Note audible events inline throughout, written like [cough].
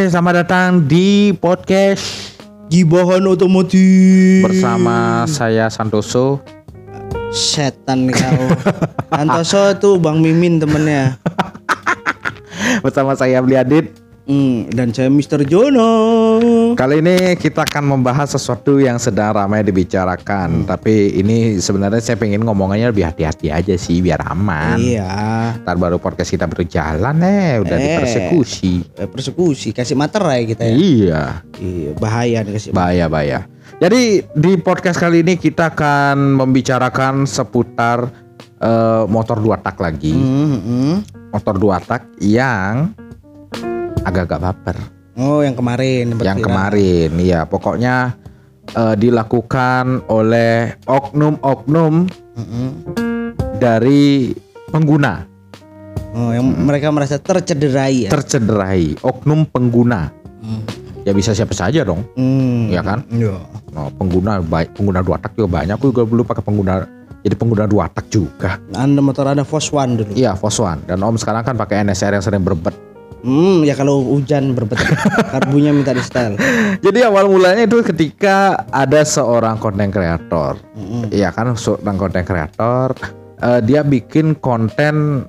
Oke, selamat datang di podcast Gibahan otomotif bersama saya Santoso. setan kau. Antoso tuh Bang Mimin temennya. [laughs] Bersama saya Beli Adit. Hmm, dan saya Mr. Jono. Kali ini kita akan membahas sesuatu yang sedang ramai dibicarakan. Tapi ini sebenarnya saya pengen ngomongnya lebih hati-hati aja sih biar aman. Iya. Ntar baru podcast kita berjalan eh udah Eh. dipersekusi. Eh, Persekusi kasih materai kita ya. Iya, Iya, bahaya nih kasih. bahaya bahaya. Jadi di podcast kali ini kita akan membicarakan seputar eh, motor dua tak lagi. Hmm, hmm. Motor dua tak yang agak-agak baper. Oh, yang kemarin yang berviral. kemarin ya pokoknya eh, dilakukan oleh oknum-oknum Mm-mm. dari pengguna Oh, yang mereka merasa tercederai ya. tercederai oknum pengguna Hmm. ya bisa siapa saja dong Hmm. ya kan Iya. oh, pengguna baik pengguna dua tak juga banyak aku juga dulu pakai pengguna jadi pengguna dua tak juga Anda motor ada Fos One dulu. iya Foswan dan Om sekarang kan pakai NSR yang sering berbet Hmm, ya kalau hujan berbet [laughs] karbunya minta di setel. jadi awal mulanya itu ketika ada seorang konten kreator Mm-mm. Iya kan seorang konten kreator eh, dia bikin konten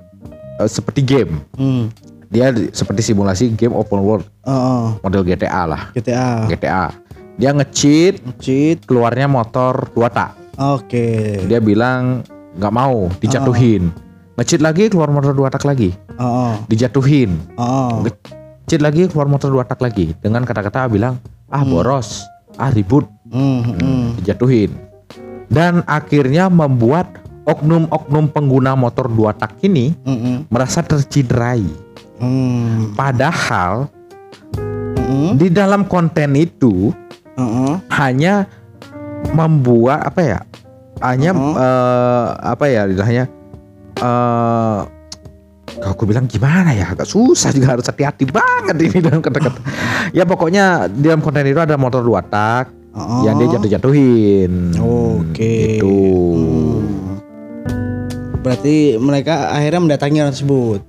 eh, seperti game. Hmm. Dia di- seperti simulasi game open world Oh, oh. model GTA lah. GTA. GTA. Dia nge-cheat Cheat. keluarnya motor dua tak. Oke. Dia bilang nggak mau dijatuhin. Nge-cheat lagi keluar motor dua tak lagi. Oh. Dijatuhin. Oh. Cheat lagi keluar motor dua tak lagi dengan kata-kata bilang ah boros, ah ribut, Hmm, hmm. dijatuhin. Dan akhirnya membuat oknum-oknum pengguna motor dua tak ini Hmm, hmm. merasa terciderai. Hmm. Padahal Hmm. di dalam konten itu Hmm. hanya membuat apa ya? Hanya Mhm. eh, apa ya istilahnya eh kalau aku bilang gimana ya agak susah juga harus hati-hati banget ini dalam kata-kata. ya pokoknya di dalam konten itu ada motor dua tak Oh. yang dia jatuh-jatuhin. Oke. Gitu. Hmm. Berarti mereka akhirnya mendatangi orang tersebut.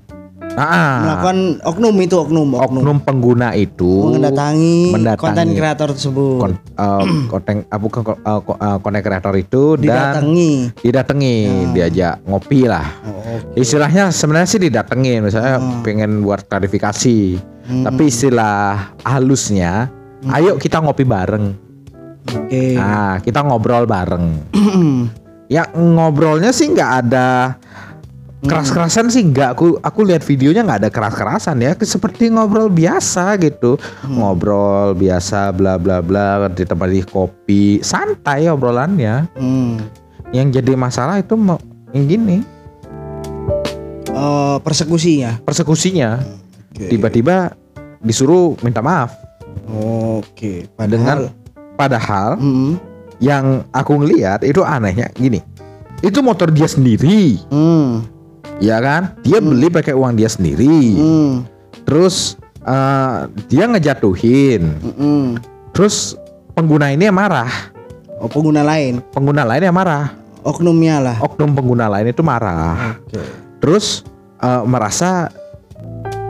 Ah, Melakukan oknum itu oknum, oknum. oknum pengguna itu Mendatangi, mendatangi konten kreator tersebut. kon, eh, konten ah, bukan eh, konten kreator itu dan Didatangi. didatangi Ya. diajak ngopi lah Oh, oke. istilahnya sebenarnya sih didatengin misalnya Hmm. pengen buat klarifikasi. Hmm. tapi istilah halusnya ayo kita ngopi bareng. Oke. nah kita ngobrol bareng. Ya ngobrolnya sih nggak ada keras-kerasan sih nggak. Aku aku lihat videonya nggak ada keras-kerasan ya. Seperti ngobrol biasa gitu. Ngobrol biasa bla bla bla ditemani kopi. Santai obrolannya. Hmm. yang jadi masalah itu mau yang gini Oh, persekusinya. persekusinya Oke. tiba-tiba disuruh minta maaf Oke. dengan Padahal. padahal Hmm. yang aku ngelihat itu anehnya gini itu motor dia sendiri Hmm. ya kan dia beli pakai uang dia sendiri Hmm. terus eh, dia ngejatuhin Hmm. terus pengguna ini yang marah Oh, pengguna lain. pengguna lain yang marah Oknumnya lah. oknum pengguna lain itu marah Oke. Terus eh, merasa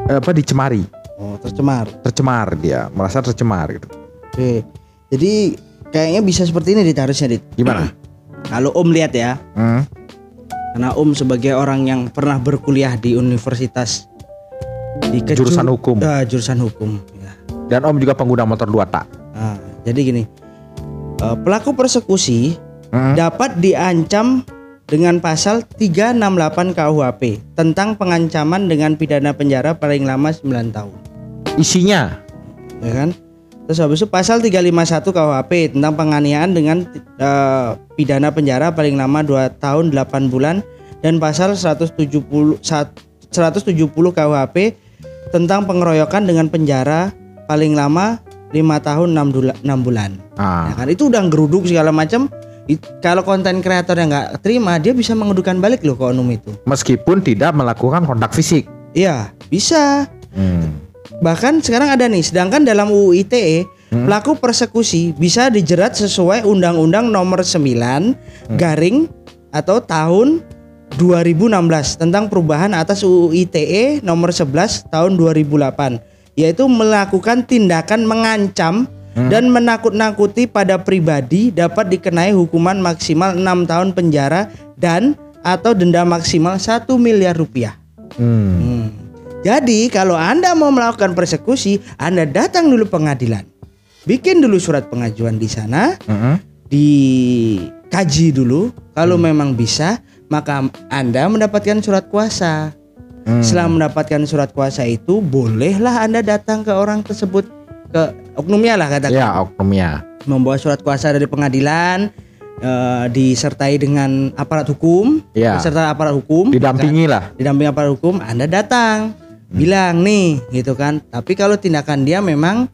eh, apa dicemari Oh, tercemar. tercemar dia merasa tercemar gitu Oke. Jadi kayaknya bisa seperti ini Dit harusnya Dit. gimana [clears throat] Kalau Om lihat ya, Hmm? karena Om sebagai orang yang pernah berkuliah di universitas di keju- jurusan hukum Ah, jurusan hukum. Ya. dan om juga pengguna motor dua tak Ah, jadi gini, eh, pelaku persekusi Hmm? dapat diancam dengan pasal 368 KUHP tentang pengancaman dengan pidana penjara paling lama 9 tahun. isinya ya kan? Terus habis itu pasal 351 KUHP tentang penganiayaan dengan eh, pidana penjara paling lama 2 tahun 8 bulan dan pasal 170 sat- 170 KUHP tentang pengeroyokan dengan penjara paling lama 5 tahun 6, dula- 6 bulan. ah Ya kan itu udah geruduk segala macam. It- Kalau konten kreator yang nggak terima, dia bisa mengedukan balik loh ke oknum itu. meskipun tidak melakukan kontak fisik Iya, bisa. Hmm. Bahkan sekarang ada nih, sedangkan dalam UU ITE pelaku persekusi bisa dijerat sesuai Undang-Undang Nomor 9 garing atau tahun 2016 tentang perubahan atas UU ITE Nomor 11 tahun 2008 yaitu melakukan tindakan mengancam dan menakut-nakuti pada pribadi dapat dikenai hukuman maksimal enam tahun penjara dan atau denda maksimal satu miliar rupiah. Hmm. Hmm. Jadi kalau Anda mau melakukan persekusi, Anda datang dulu pengadilan. Bikin dulu surat pengajuan di sana, Mm-mm. dikaji dulu. Kalau memang bisa, maka Anda mendapatkan surat kuasa. Hmm. Setelah mendapatkan surat kuasa itu, bolehlah Anda datang ke orang tersebut ke oknumnya lah katakan. Ya, oknumnya. Membawa surat kuasa dari pengadilan eh, disertai dengan aparat hukum, Ya. beserta aparat hukum, Didampingi lah. didampingi aparat hukum, Anda datang, bilang nih, gitu kan. Tapi kalau tindakan dia memang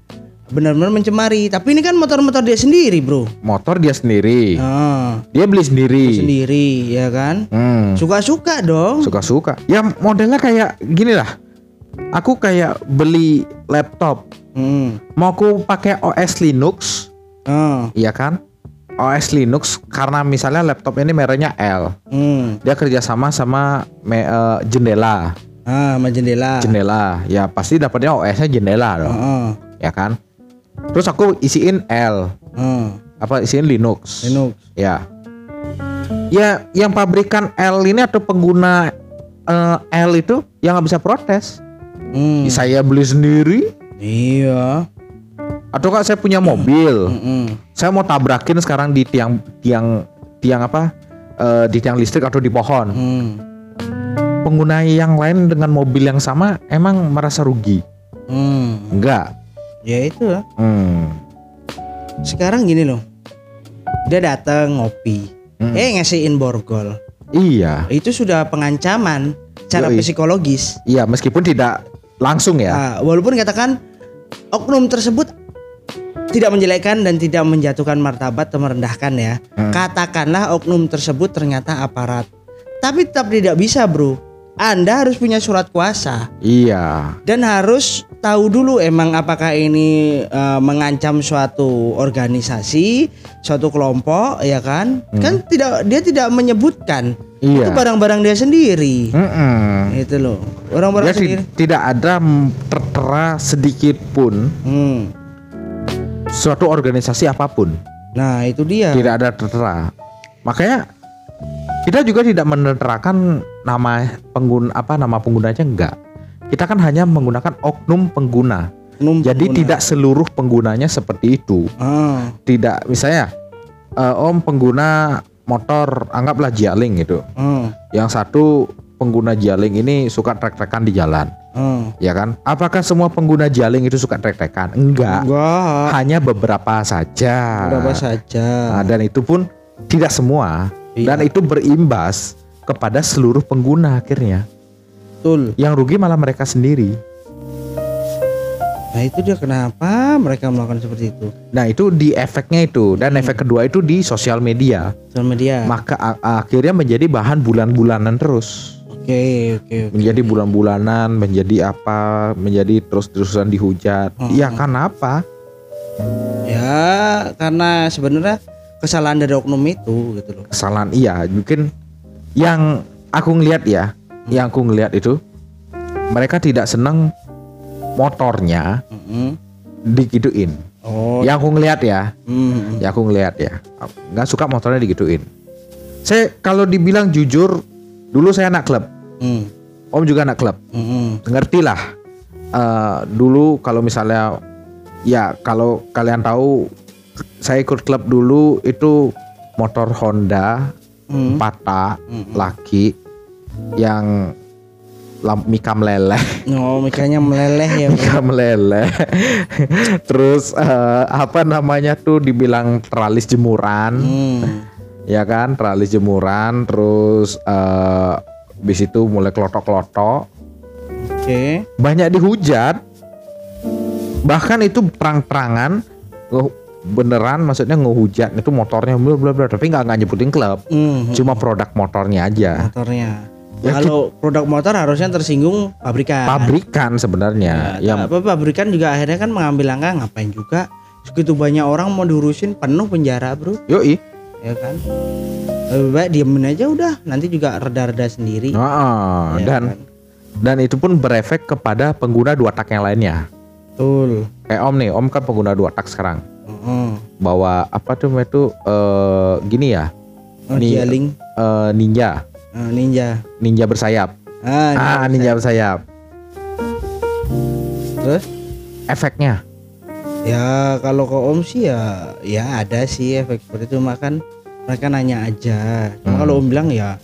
benar-benar mencemari, tapi ini kan motor-motor dia sendiri, bro. Motor dia sendiri. Ah, Dia beli sendiri. sendiri, ya kan. Hmm. Suka-suka dong. Suka-suka. Ya modelnya kayak gini lah. Aku kayak beli laptop. Hmm. Mau aku pakai OS Linux, Ah, iya kan? OS Linux karena misalnya laptop ini mereknya L. hmm. Dia kerjasama sama me- eh, jendela. Ah, sama jendela. Jendela. Ya pasti dapatnya OS-nya jendela dong. Ah, Ya kan? Terus aku isiin L. ah. Apa isiin Linux. Linux. Ya. Ya, yang pabrikan L ini atau pengguna eh, L itu yang nggak bisa protes. Hmm. Saya beli sendiri Iya. atau kak saya punya mobil, saya mau tabrakin sekarang di tiang tiang tiang apa? eh, di tiang listrik atau di pohon. Hmm. Pengguna yang lain dengan mobil yang sama emang merasa rugi? Hmm. Enggak. Ya itu lah. Hmm. Sekarang gini loh. Dia datang ngopi. Mm. Eh ngasihin borgol. Iya, Itu sudah pengancaman secara Yoi. psikologis. iya meskipun tidak langsung ya. Ah, walaupun katakan oknum tersebut tidak menjelekkan dan tidak menjatuhkan martabat atau merendahkan ya. Hmm. Katakanlah oknum tersebut ternyata aparat. Tapi tetap tidak bisa, Bro. Anda harus punya surat kuasa Iya. dan harus tahu dulu emang apakah ini eh, mengancam suatu organisasi, suatu kelompok, ya kan? Kan tidak dia tidak menyebutkan. Iya. Itu barang-barang dia sendiri. Mm-mm. Itu loh. Orang-orang sendiri. tidak ada mm, tertera sedikit pun Hmm. suatu organisasi apa pun. Nah, itu dia. Tidak ada tertera. Makanya kita juga tidak meneterakan nama pengguna apa nama penggunanya enggak. Kita kan hanya menggunakan oknum pengguna. Oknum Jadi pengguna. tidak seluruh penggunanya seperti itu. Ah, Tidak misalnya eh, om pengguna motor anggaplah Jialing gitu. ah, Yang satu pengguna Jialing ini suka trek-trekan di jalan. ah. Ya kan? Apakah semua pengguna jaling itu suka trek-trekan? Enggak. Enggak. Hanya beberapa saja. Berapa saja. Nah, dan itu pun tidak semua. Iya. Dan itu berimbas kepada seluruh pengguna akhirnya. Betul. Yang rugi malah mereka sendiri. Nah, itu dia kenapa mereka melakukan seperti itu. Nah, itu di efeknya itu dan Hmm. efek kedua itu di sosial media. Sosial media. Maka akhirnya menjadi bahan bulan-bulanan terus. Oke, oke, oke. Menjadi bulan-bulanan, menjadi apa, menjadi terus-terusan dihujat. Hmm. Iya, kan apa? Ya, karena sebenarnya kesalahan dari oknum itu gitu loh. kesalahan iya mungkin yang aku ngelihat ya yang aku ngelihat itu mereka tidak senang motornya Mm-mm. digituin Oh. yang aku ngelihat ya mm. yang aku ngelihat ya nggak suka motornya digituin saya kalau dibilang jujur dulu saya anak klub Mm. om juga anak klub Mm-mm. ngerti lah Eh, dulu kalau misalnya ya kalau kalian tahu saya ikut klub dulu itu motor Honda Mm. Pata Mm-mm. laki yang lam, mika meleleh Oh, mikanya meleleh ya. Mika meleleh terus eh, apa namanya tuh dibilang teralis jemuran Hmm. ya kan teralis jemuran terus eh bis itu mulai kelotok-kelotok Oke. banyak dihujat bahkan itu perang-perangan nge- beneran maksudnya ngehujat itu motornya bla bla bla tapi nggak nyebutin klub Mm. cuma produk motornya aja motornya. Ya, Kalau produk motor harusnya tersinggung pabrikan. pabrikan sebenarnya Ya, yang apa pabrikan juga akhirnya kan mengambil langkah ngapain juga segitu banyak orang mau diurusin penuh penjara bro yoi ya kan lebih baik diemin aja udah nanti juga reda-reda sendiri Heeh, Ya dan kan? dan itu pun berefek kepada pengguna dua tak yang lainnya Betul. Kayak Om nih, Om kan pengguna dua tak sekarang. Heeh. Bawa apa tuh namanya tuh eh gini ya, Oh, Nih, Dialing. eh, ninja, Ah, ninja. ninja bersayap. Ah, Ah, ninja bersayap. Terus? Efeknya. Ya kalau ke Om sih ya ya ada sih efek seperti itu makan mereka nanya aja. Cuma Hmm. kalau Om bilang ya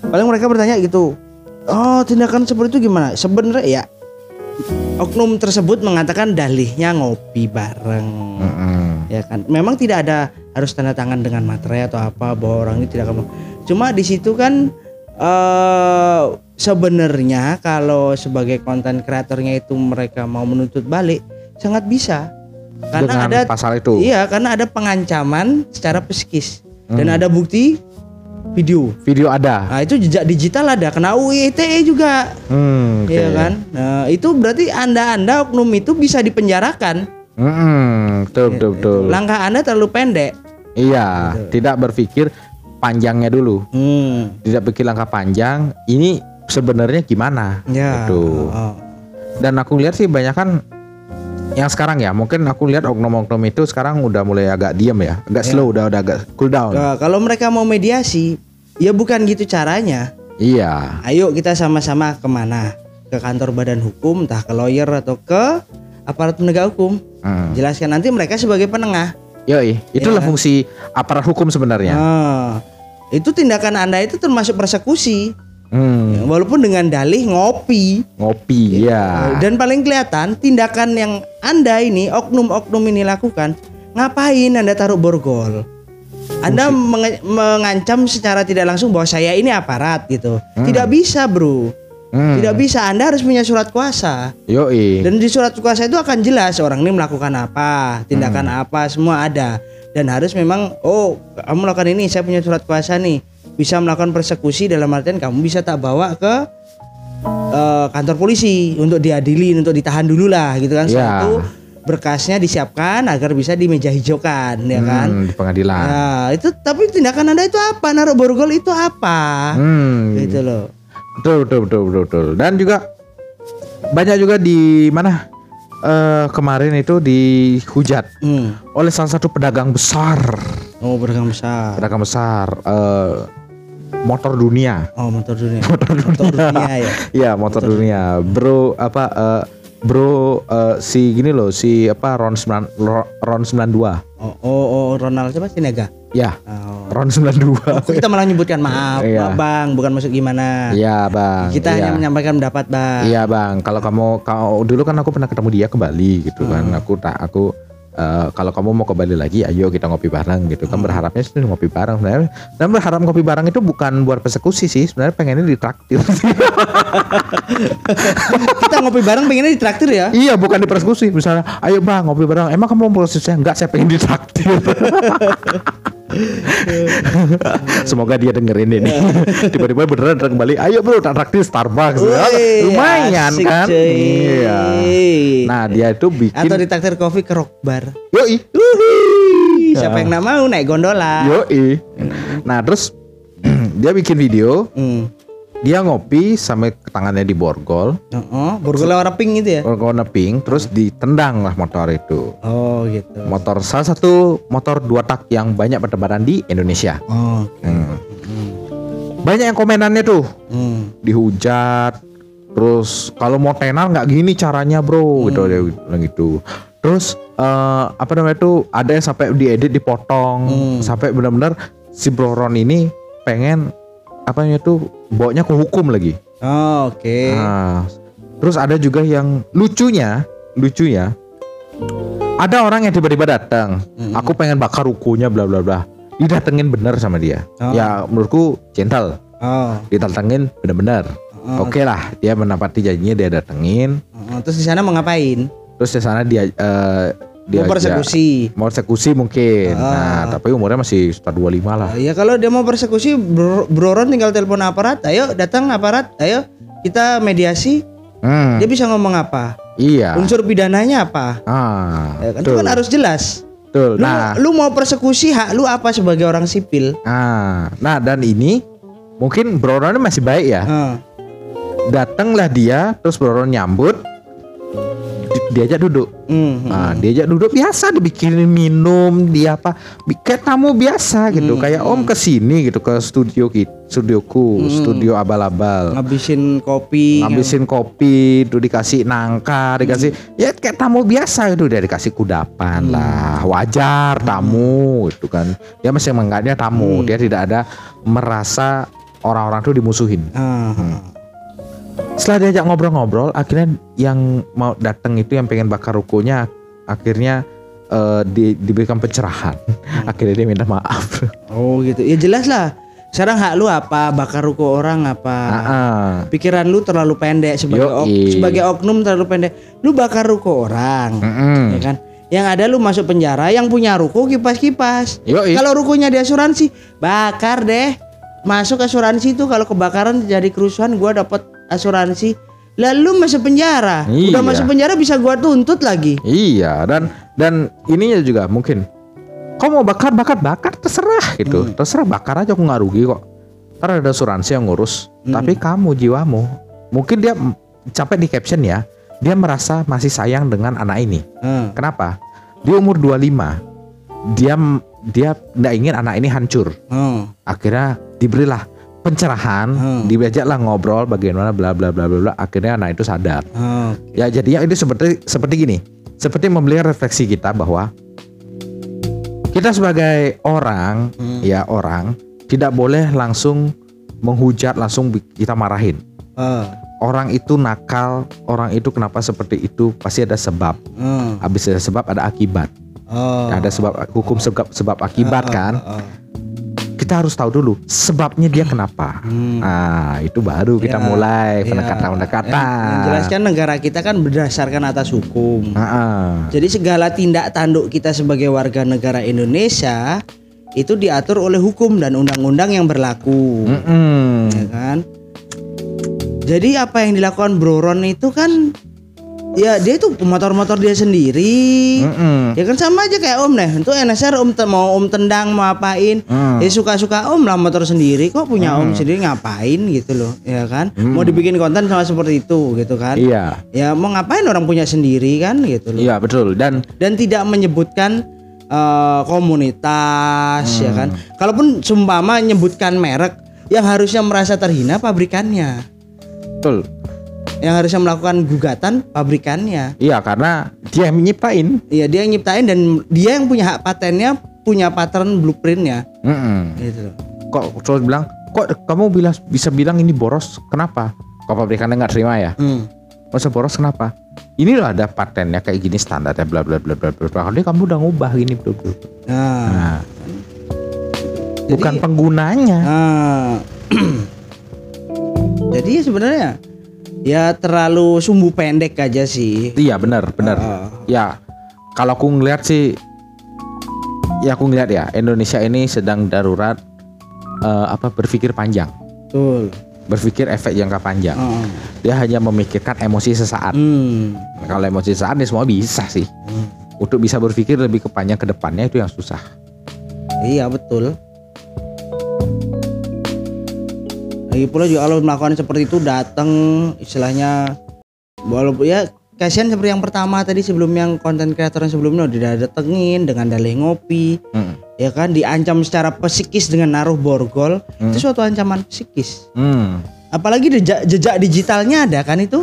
paling mereka bertanya gitu. Oh tindakan seperti itu gimana? Sebenarnya ya oknum tersebut mengatakan dalihnya ngopi bareng. Mm-mm. Ya kan. Memang tidak ada harus tanda tangan dengan materai atau apa bahwa orang ini tidak akan. Cuma di situ kan eh sebenarnya kalau sebagai konten kreatornya itu mereka mau menuntut balik sangat bisa. Karena Dengan ada pasal itu. Iya, karena ada pengancaman secara psikis dan Hmm. ada bukti video. Video ada. Nah, itu jejak digital ada, kena UU ITE juga. Hmm, oke. Iya kan? Nah, itu berarti Anda-anda oknum itu bisa dipenjarakan. Mm-mm, betul betul betul. Langkah Anda terlalu pendek. Iya, tidak berpikir panjangnya dulu. Hmm. Tidak pikir langkah panjang. Ini sebenarnya gimana? Ya. Gitu. oh. Dan aku lihat sih banyak kan yang sekarang ya, mungkin aku lihat oknum-oknum itu sekarang udah mulai agak diem ya, agak slow, udah udah agak cool down. Nah, kalau mereka mau mediasi, ya bukan gitu caranya. Iya. Ayo kita sama-sama ke mana? Ke kantor badan hukum, entah ke lawyer atau ke aparat penegak hukum. Hmm. Jelaskan nanti mereka sebagai penengah. Yoi, itulah Iya. fungsi aparat hukum sebenarnya. Ah, itu tindakan anda itu termasuk persekusi, Hmm, Ya, walaupun dengan dalih ngopi. ngopi, ya. Dan paling kelihatan tindakan yang anda ini oknum-oknum ini lakukan, ngapain anda taruh borgol? Anda menge- mengancam secara tidak langsung bahwa saya ini aparat gitu. Tidak bisa bro, Hmm. tidak bisa. Anda harus punya surat kuasa. Yoi. Dan di surat kuasa itu akan jelas orang ini melakukan apa, tindakan Hmm. apa, semua ada. Dan harus memang, oh kamu melakukan ini, saya punya surat kuasa nih, bisa melakukan persekusi dalam artian kamu bisa tak bawa ke eh, kantor polisi untuk diadili, untuk ditahan dulu lah, gitu kan. Setelah Ya. itu berkasnya disiapkan agar bisa di meja hijaukan, ya kan. Hmm, di pengadilan. Nah itu tapi tindakan anda itu apa? Naruh borgol itu apa? Hmm. Gitu loh. Betul, betul, betul, betul, betul. Dan juga banyak juga di mana eh kemarin itu dihujat Hmm. oleh salah satu pedagang besar, Oh beragam besar. pedagang besar eh motor dunia. Oh motor dunia. [laughs] Motor dunia ya. Iya, motor dunia. Bro apa eh, Bro eh, si gini loh, si apa Ron 9 Ro- Ron 92. Oh, oh, oh Ronald siapa Sinega? Ya, Oh. Ron 92. Kok kita malah nyebutkan maaf, Iya. Bang, bukan masuk gimana. Iya, Bang. Kita Iya. hanya menyampaikan pendapat, Bang. Iya bang, kalau kamu kau dulu kan aku pernah ketemu dia ke Bali gitu kan, aku tak aku eh, kalau kamu mau ke Bali lagi, ayo kita ngopi bareng gitu kan berharapnya sih ngopi bareng sebenarnya. Dan berharap ngopi bareng itu bukan buat persekusi sih, sebenarnya pengennya ditraktir. [laughs] Kita ngopi bareng pengennya ditraktir ya. iya, bukan di persekusi. Misalnya, ayo bang ngopi bareng. Emang kamu mau prosesnya? Enggak, saya pengen ditraktir. [laughs] [laughs] Semoga dia dengerin ini. [laughs] Tiba-tiba beneran datang kembali. Ayo bro, tak traktir Starbucks. Wih, Lumayan asik, kan? cuy. Iya. Nah dia itu bikin Atau ditraktir kopi ke rock bar. Yoi. Ih, Siapa yang nggak mau naik gondola? Yoi. Nah terus [clears throat] dia bikin video, Hmm. Dia ngopi sampai tangannya di borgol, Oh, oh, borgolnya warna pink itu ya? warna pink, terus ditendang lah motor itu. Oh gitu. Motor salah satu motor dua tak yang banyak bertebaran di Indonesia. Oh. Hmm. Banyak yang komenannya tuh Hmm. dihujat, terus kalau mau tenar nggak gini caranya bro, gitu dia bilang gitu. Terus eh, apa namanya tuh ada yang sampai diedit dipotong, Hmm. sampai benar-benar si Broron ini pengen apa namanya tuh bawanya ke hukum lagi. Oh, Oke. Nah, terus ada juga yang lucunya, lucunya ada orang yang tiba-tiba datang, Hmm. aku pengen bakar rukunya bla bla bla. Didatengin bener sama dia. Oh. Ya menurutku gentle, Oh. didatengin bener-bener. Oh. Oke lah, dia menepati janjinya dia datengin. Oh, Terus di sana mau ngapain? Terus di sana dia eh, dia Mau persekusi. mau persekusi mungkin. Ah. Nah, tapi umurnya masih sekitar 25 lah. Ya kalau dia mau persekusi, bro, Broron tinggal telepon aparat. Ayo datang aparat. Ayo kita mediasi. Hmm, Dia bisa ngomong apa? iya. Unsur pidananya apa? Ah, Ya, kan itu kan harus jelas. betul. Lu, Nah, lu mau persekusi hak lu apa sebagai orang sipil? ah, nah dan ini mungkin Broron masih baik ya. Ah. Datanglah dia, terus Broron nyambut. Di- diajak duduk. Hmm, Nah, diajak duduk biasa dibikinin minum, dia apa? Kayak tamu biasa gitu. Hmm, Kayak Om ke sini gitu ke studio kita, studioku, studio abal-abal. ngabisin kopi. Ngabisin kopi, tuh dikasih nangka, dikasih ya kayak tamu biasa itu dia dikasih kudapan lah. Wajar tamu itu kan. Dia masih menganggapnya tamu, dia tidak ada merasa orang-orang tuh dimusuhin. Ah, Setelah diajak ngobrol-ngobrol, akhirnya yang mau datang itu yang pengen bakar rukonya, akhirnya eh, di- diberikan pencerahan. [laughs] Akhirnya dia minta maaf. Oh gitu. Ya jelas lah. Sekarang hak lu apa? Bakar ruko orang apa? Ah. Pikiran lu terlalu pendek sebagai ok- sebagai oknum terlalu pendek. Lu bakar ruko orang, Mm-mm. ya kan? Yang ada lu masuk penjara, yang punya ruko kipas-kipas. Yoi. Kalau rukonya di asuransi, bakar deh. Masuk asuransi itu kalau kebakaran jadi kerusuhan gua dapat asuransi. Lalu masuk penjara. Udah Iya. masuk penjara bisa gua tuntut lagi. Iya dan dan ininya juga mungkin kau mau bakar bakar bakar terserah gitu Hmm. terserah bakar aja aku nggak rugi kok ntar ada asuransi yang ngurus Hmm. tapi kamu jiwamu mungkin dia sampai di caption ya dia merasa masih sayang dengan anak ini Hmm. kenapa di umur 25 dia dia nggak ingin anak ini hancur Hmm. akhirnya diberilah pencerahan Hmm. diajaklah ngobrol bagaimana bla bla bla bla bla akhirnya anak itu sadar Hmm. Ya jadinya ini seperti seperti gini, seperti membeli refleksi kita bahwa kita sebagai orang, Hmm. ya orang tidak boleh langsung menghujat, langsung kita marahin. Hmm. Orang itu nakal, orang itu kenapa seperti itu pasti ada sebab. Hmm. Habis ada sebab ada akibat. Oh. Ada sebab hukum sebab sebab akibat kan. Oh, oh. Kita harus tahu dulu sebabnya dia kenapa. Hmm. Nah itu baru kita Ya, mulai ya. pendekatan-pendekatan. Yang, yang jelas kan negara kita kan berdasarkan atas hukum. Jadi segala tindak tanduk kita sebagai warga negara Indonesia itu diatur oleh hukum dan undang-undang yang berlaku, Mm-mm. ya kan? Jadi apa yang dilakukan Bro Ron itu kan ya dia itu motor-motor dia sendiri. Mm-mm. Ya kan sama aja kayak Om nih. Untuk NSR Om mau Om tendang mau apain? Hmm. Ya suka-suka Om lah motor sendiri. Kok punya Om sendiri ngapain gitu loh, ya kan? Mau dibikin konten sama seperti itu gitu kan? Iya. Ya mau ngapain orang punya sendiri kan gitu loh. Iya betul dan Dan tidak menyebutkan eh, komunitas ya kan. Kalaupun sumpama menyebutkan merek yang harusnya merasa terhina pabrikannya. betul Yang harusnya melakukan gugatan pabrikannya. iya karena dia yang nyiptain Iya dia yang nyiptain dan dia yang punya hak patennya, punya pattern blueprintnya Mm-mm. gitu loh. kok terus bilang kok kamu bilang bisa bilang ini boros kenapa kok pabrikannya nggak terima ya Hmm. masa boros kenapa ini loh ada patennya kayak gini standarnya bla bla bla bla bla bla Kalau kamu udah ngubah gini bla bla. Nah, nah Jadi- bukan penggunanya nah. [clears throat] jadi ya sebenarnya ya terlalu sumbu pendek aja sih. iya benar benar Ah. ya kalau aku ngeliat sih ya aku ngeliat ya Indonesia ini sedang darurat eh, apa berpikir panjang Betul. berpikir efek jangka panjang Ah. dia hanya memikirkan emosi sesaat Hmm. kalau emosi sesaat ini semua bisa sih Hmm. untuk bisa berpikir lebih ke panjang ke depannya itu yang susah Iya betul. Lagi pula juga kalau melakukan seperti itu datang istilahnya walaupun ya kasihan seperti yang pertama tadi sebelum yang konten kreator yang sebelumnya udah datengin dengan dalih ngopi Hmm. ya kan diancam secara psikis dengan naruh borgol itu suatu ancaman psikis Hmm. apalagi jejak, jejak digitalnya ada kan itu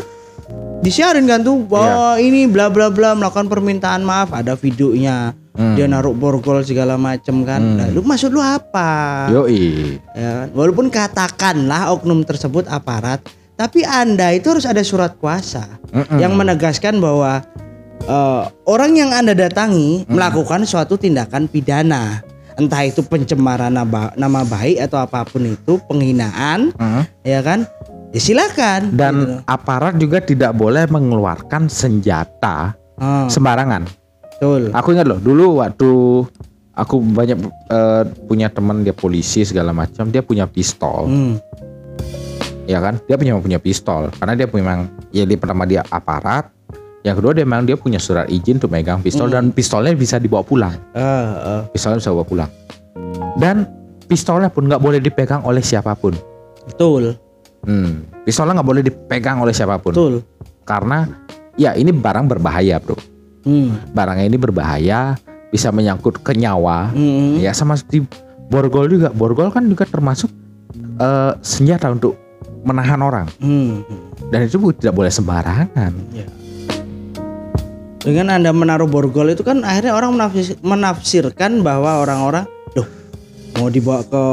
disiarin kan tuh bahwa ini bla bla bla melakukan permintaan maaf ada videonya Hmm. dia naruh borgol segala macem kan Nah, lu maksud lu apa Yoi. ya, kan? walaupun katakanlah oknum tersebut aparat tapi anda itu harus ada surat kuasa Mm-mm. yang menegaskan bahwa eh, orang yang anda datangi melakukan suatu tindakan pidana entah itu pencemaran nama, nama baik atau apa pun itu penghinaan Mm. ya kan ya silakan Dan gitu. aparat juga tidak boleh mengeluarkan senjata Ah, sembarangan. betul Aku ingat loh, dulu waktu aku banyak eh, punya teman dia polisi segala macam, dia punya pistol, Hmm, ya kan? Dia punya punya pistol karena dia memang ya dia pertama dia aparat, yang kedua dia memang dia punya surat izin untuk megang pistol dan pistolnya bisa dibawa pulang. ah, ah, Pistolnya bisa bawa pulang. Dan pistolnya pun nggak boleh dipegang oleh siapa pun. betul Hmm, pistolnya nggak boleh dipegang oleh siapa pun. betul karena ya ini barang berbahaya bro Hmm. barangnya ini berbahaya bisa menyangkut ke nyawa Hmm. ya sama seperti borgol juga borgol kan juga termasuk eh, senjata untuk menahan orang Hmm. dan itu tidak boleh sembarangan Ya. Dengan Anda menaruh borgol itu kan akhirnya orang menafsir- menafsirkan bahwa orang-orang, loh, mau dibawa ke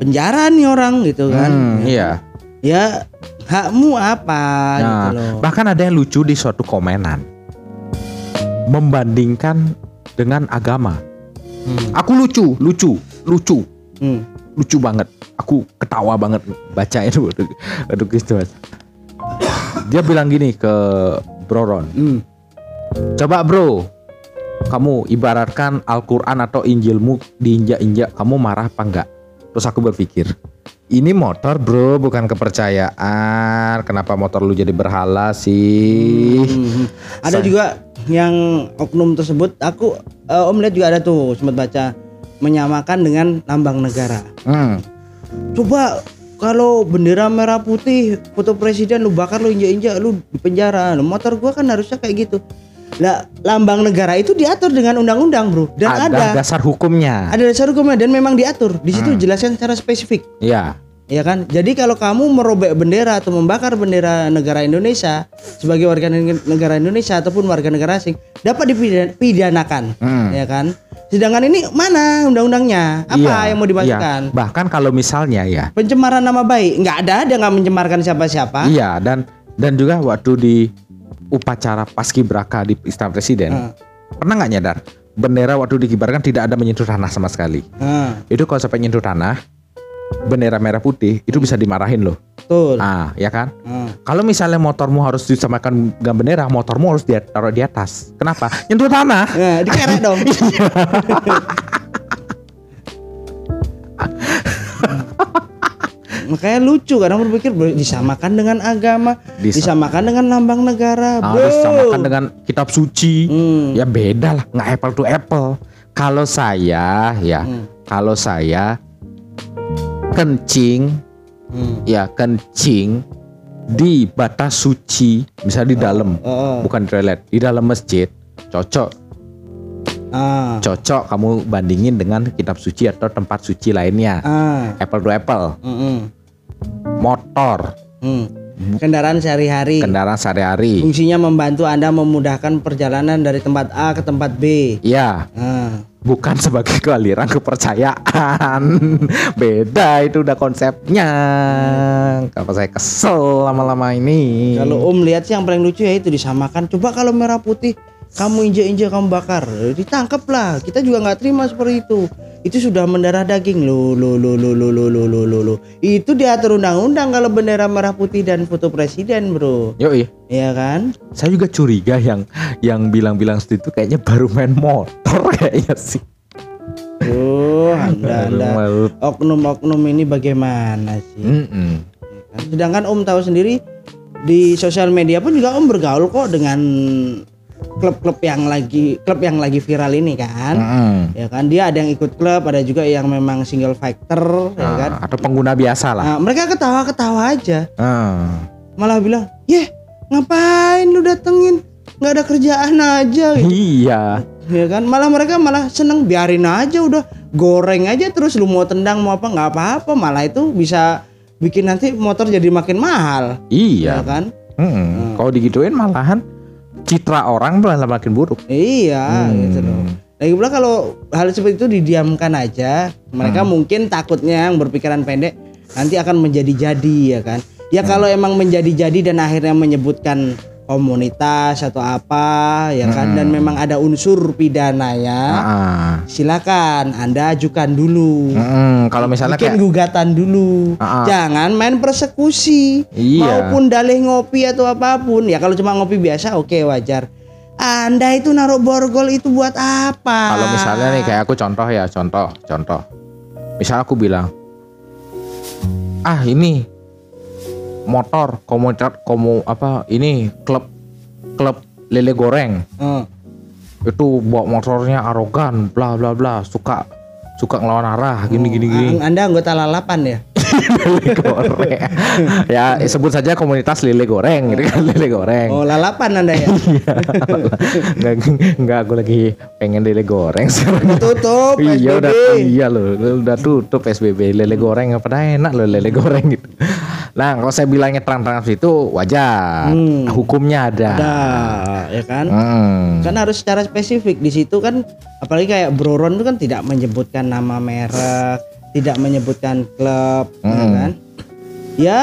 penjara nih orang gitu kan. Hmm, iya Ya, hakmu apa gitu Nah, loh. bahkan ada yang lucu di suatu komenan membandingkan dengan agama Hmm. aku lucu lucu lucu Hmm. lucu banget aku ketawa banget baca itu [laughs] aduh, gitu dia bilang gini ke Broron Hmm. coba bro kamu ibaratkan Al-Quran atau Injilmu diinjak-injak kamu marah apa enggak terus aku berpikir ini motor bro bukan kepercayaan kenapa motor lu jadi berhala sih Hmm. Ada Saya- juga yang oknum tersebut, aku eh, Om lihat juga ada tuh sempat baca menyamakan dengan lambang negara. Hmm. Coba kalau bendera merah putih foto presiden lu bakar lu injak-injak lu di penjara. Lu motor gua kan harusnya kayak gitu. Lah lambang negara itu diatur dengan undang-undang, Bro. Dan ada, ada dasar hukumnya ada dasar hukumnya dan memang diatur. Di situ Hmm. jelaskan secara spesifik. ya Ya kan? Jadi kalau kamu merobek bendera atau membakar bendera negara Indonesia sebagai warga neg- negara Indonesia ataupun warga negara asing dapat dipidanakan, Hmm. ya kan? Sedangkan ini mana undang-undangnya? Apa Iya, yang mau dimasukkan? iya. bahkan kalau misalnya ya Pencemaran nama baik, nggak ada dia nggak mencemarkan siapa-siapa. Iya dan dan juga waktu di upacara paskibraka di Istana Presiden Ah. pernah nggak nyadar bendera waktu dikibarkan tidak ada menyentuh tanah sama sekali. Ah, Itu kalau sampai nyentuh tanah bendera merah putih itu bisa dimarahin loh. betul. Ah ya kan? Ah. Kalau misalnya motormu harus disamakan dengan bendera, motormu harus dia taruh di atas. Kenapa? Nyentuh tanah. Nah, [laughs] dikerek dong. [laughs] [laughs] Makanya lucu karena berpikir bro, disamakan dengan agama, Disa- disamakan dengan lambang negara, bro. harus disamakan dengan kitab suci. Hmm. Ya beda lah, nggak apple to apple. Kalau saya ya, Hmm. kalau saya kencing Hmm. ya kencing di batas suci, misalnya di dalam, Oh, oh. bukan toilet, di dalam masjid, cocok, Ah. cocok kamu bandingin dengan kitab suci atau tempat suci lainnya, Ah. apple to apple, Mm-mm. Motor, Hmm. Kendaraan sehari-hari. kendaraan sehari-hari, Fungsinya membantu Anda memudahkan perjalanan dari tempat A ke tempat B. ya Ah. bukan sebagai kealiran kepercayaan, [laughs] beda itu udah konsepnya. Apa saya kesel lama-lama ini? Kalau Om lihat sih yang paling lucu ya itu disamakan. Coba kalau merah putih kamu injek-injek kamu bakar, ditangkap lah. Kita juga nggak terima seperti itu. Itu sudah mendarah daging lo lo lo lo lo lo lo lo lo lo. Itu diatur undang-undang kalau bendera merah putih dan foto presiden, Bro. Yoi. Iya kan? Saya juga curiga yang yang bilang-bilang itu kayaknya baru main motor kayaknya sih. Oh, Anda Anda oknum-oknum ini bagaimana sih? Mm-mm. kan? Sedangkan Om tahu sendiri di sosial media pun juga Om bergaul kok dengan klub-klub yang lagi klub yang lagi viral ini kan. Mm-mm. Ya kan dia ada yang ikut klub, ada juga yang memang single fighter ya Ah, kan. atau pengguna biasa lah. Nah, mereka ketawa-ketawa aja. Ah. Malah bilang, "Yeh, ngapain lu datengin? nggak ada kerjaan aja." gitu. [laughs] Iya. Ya kan? Malah mereka malah seneng biarin aja udah goreng aja terus lu mau tendang mau apa nggak apa-apa, malah itu bisa bikin nanti motor jadi makin mahal. Iya. Ya kan? Mm-mm. Kalau digituin malahan citra orang malah makin buruk. Iya, Hmm. gitu loh. Lagi pula kalau hal seperti itu didiamkan aja, mereka Hmm. mungkin takutnya yang berpikiran pendek nanti akan menjadi-jadi ya kan. Ya Hmm. kalau emang menjadi-jadi dan akhirnya menyebutkan komunitas atau apa ya kan Hmm. dan memang ada unsur pidananya, Ah. silakan Anda ajukan dulu. Mm-mm. Kalau misalnya Bikin kayak gugatan dulu. Ah. Jangan main persekusi. Iya. Maupun dalih ngopi atau apa pun. Ya kalau cuma ngopi biasa oke wajar. Anda itu naruh borgol itu buat apa? kalau misalnya nih kayak aku contoh ya, contoh, contoh. Misal aku bilang, ah ini motor komunitas komu apa ini klub klub lele goreng Oh, itu bawa motornya arogan bla bla bla suka suka ngelawan arah gini gini gini Ang- Anda anggota lalapan ya? [laughs] lele goreng. [laughs] ya sebut saja komunitas lele goreng gitu kan lele goreng. Oh lalapan anda ya. [laughs] Enggak enggak aku lagi pengen lele goreng sekarang. Tutup Iya udah iya loh udah tutup PSBB lele goreng apa enak loh lele goreng gitu. Nah kalau saya bilangnya terang-terang itu wajar Hmm. hukumnya ada. Ada ya kan. Hmm. Kan harus secara spesifik di situ kan apalagi kayak Broron itu kan tidak menyebutkan nama merek, tidak menyebutkan klub ya Hmm. kan. Ya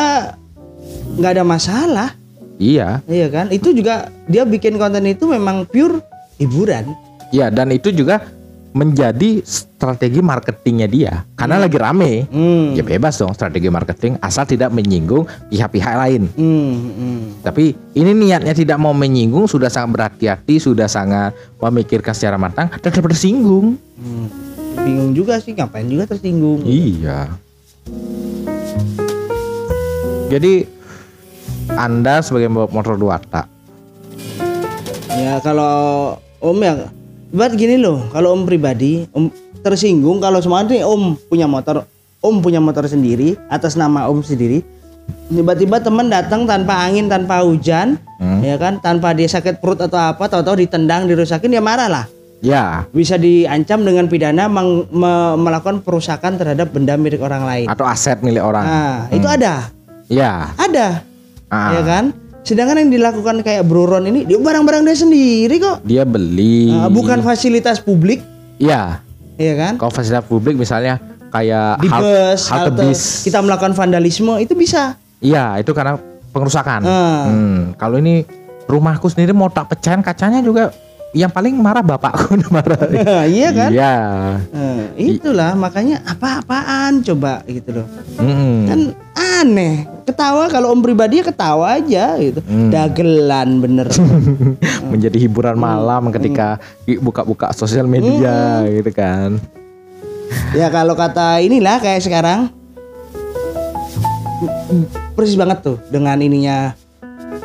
nggak ada masalah. Iya Iya kan? Itu juga dia bikin konten itu memang pure hiburan. iya dan itu juga menjadi strategi marketingnya dia karena lagi rame. Hmm. Ya bebas dong strategi marketing asal tidak menyinggung pihak-pihak lain. Hmm, hmm. Tapi ini niatnya tidak mau menyinggung sudah sangat berhati-hati, sudah sangat memikirkan secara matang dan tersinggung. Hmm. Bingung juga sih ngapain juga tersinggung. Iya. Jadi Anda sebagai motor dua tak. Ya kalau Om ya buat gini loh, kalau Om pribadi Om tersinggung kalau semuanya nih Om punya motor, Om punya motor sendiri atas nama Om sendiri. Tiba-tiba teman datang tanpa angin, tanpa hujan, Hmm. ya kan, tanpa dia sakit perut atau apa, tahu-tahu ditendang, dirusakin dia marah lah. Ya, Bisa diancam dengan pidana meng- me- melakukan perusakan terhadap benda milik orang lain. atau aset milik orang. Nah, itu ada. Ya. Ada. Ah. Ya kan? Sedangkan yang dilakukan kayak Broron ini dia barang-barang dia sendiri kok. Dia beli. Uh, bukan fasilitas publik, Iya. ya kan? Kalau fasilitas publik misalnya kayak Di hal- bus, halte halte, bis. kita melakukan vandalisme itu bisa. Iya, itu karena pengerusakan. Ah. Hmm, kalau ini rumahku sendiri mau tak pecahin kacanya juga yang paling marah bapakku [laughs] marah. [laughs] iya kan? Iya. Eh, itulah makanya apa-apaan coba gitu loh. Mm-mm. Kan aneh. Ketawa kalau om pribadi ya ketawa aja gitu. Hmm. Dagelan bener. [laughs] Menjadi hiburan malam ketika buka-buka sosial media gitu kan. ya kalau kata inilah kayak sekarang persis banget tuh dengan ininya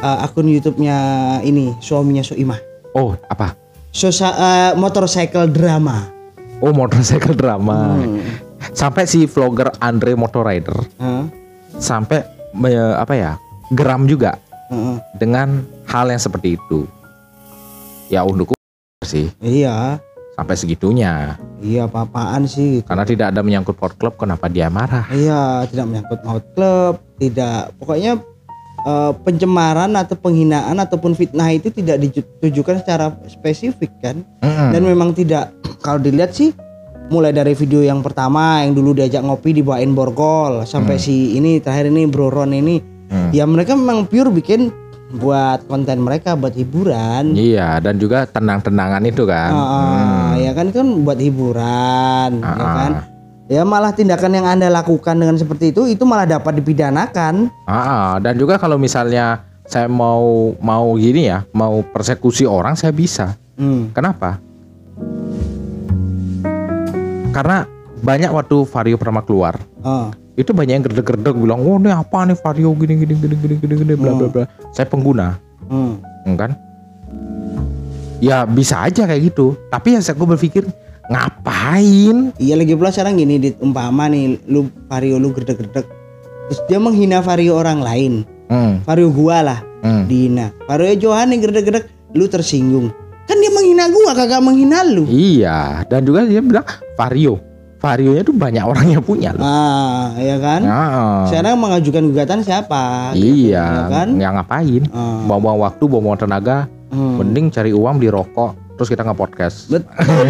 eh, akun YouTube-nya ini suaminya Soimah. Oh, apa? Sosa, eh, motorcycle drama. Oh, motorcycle drama. Hmm. Sampai si vlogger Andre Motorrider Hah? sampai me- apa ya? geram juga Heeh. dengan hal yang seperti itu. Ya untukku sih Iya, sampai segitunya. iya apa-apaan sih gitu. Karena tidak ada menyangkut port club, kenapa dia marah? Iya, tidak menyangkut maut klub, tidak pokoknya eh, pencemaran atau penghinaan ataupun fitnah itu tidak ditujukan secara spesifik kan. Mm-mm. Dan memang tidak kalau dilihat sih mulai dari video yang pertama yang dulu diajak ngopi dibawain borgol sampai si ini terakhir ini Bro Ron ini Hmm. ya mereka memang pure bikin buat konten mereka buat hiburan. Iya, dan juga tenang-tenangan itu kan. Ah, ah, ya kan itu kan buat hiburan, ya Ah, kan. Ya malah tindakan yang anda lakukan dengan seperti itu itu malah dapat dipidanakan. Ah, ah. dan juga kalau misalnya saya mau mau gini ya, mau persekusi orang saya bisa. Hmm. Kenapa? Karena banyak waktu Vario pertama keluar, Ah, itu banyak yang gerdeg-gerdeg bilang, "Oh, ini apa nih Vario gini gini gini gini gini gini bla bla bla." Saya pengguna, hmm. hmm, kan? Ya bisa aja kayak gitu. Tapi ya saya gue berpikir ngapain? Iya lagi pula sekarang gini di umpama nih lu Vario lu gerdek-gerdek terus dia menghina Vario orang lain. Hmm, Vario gua lah hmm. dihina. Vario Johan nih gerdek-gerdek lu tersinggung. Kan dia menghina gua kagak menghina lu. Iya, dan juga dia bilang Vario. Varionya tuh banyak orang yang punya loh. Ah, ya kan? Ah, Sekarang mengajukan gugatan siapa? Gitu, iya, ya kan? yang ngapain? Ah, Buang-buang waktu, buang-buang tenaga, hmm. mending cari uang beli rokok, terus kita nge-podcast. Betul.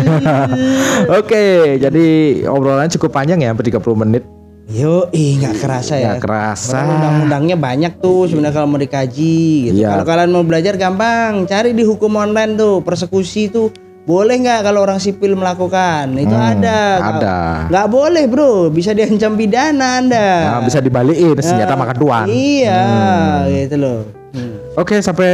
[laughs] Oke, jadi obrolan cukup panjang ya, hampir 30 menit. Yo, ih nggak kerasa ya. Nggak kerasa. Undang-undangnya banyak tuh sebenarnya kalau mau dikaji gitu. Iya. Kalau kalian mau belajar gampang, cari di hukum online tuh persekusi tuh boleh nggak kalau orang sipil melakukan? Itu Hmm, ada. ada. Nggak boleh bro, bisa diancam pidana anda. Nah, bisa dibalikin senjata makan tuan. Iya, gitu loh. Hmm. Oke, sampai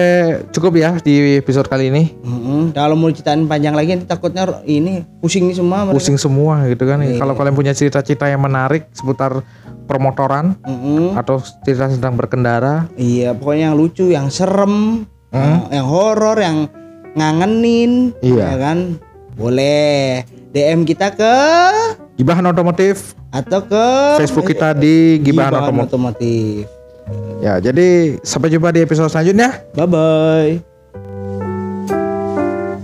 cukup ya di episode kali ini. Mm-mm. Kalau mau ceritain panjang lagi nanti takutnya ini pusing nih semua. mereka. Pusing semua gitu kan. Iya. Kalau kalian punya cerita-cerita yang menarik seputar permotoran Mm-mm. atau cerita tentang berkendara, Iya, pokoknya yang lucu, yang serem, Hmm. yang horor, yang ngangenin, Iya. ya kan? Boleh DM kita ke Gibahan Otomotif atau ke Facebook kita di Gibahan Gibahan Otomotif. Otomotif. Ya, jadi sampai jumpa di episode selanjutnya. Bye bye.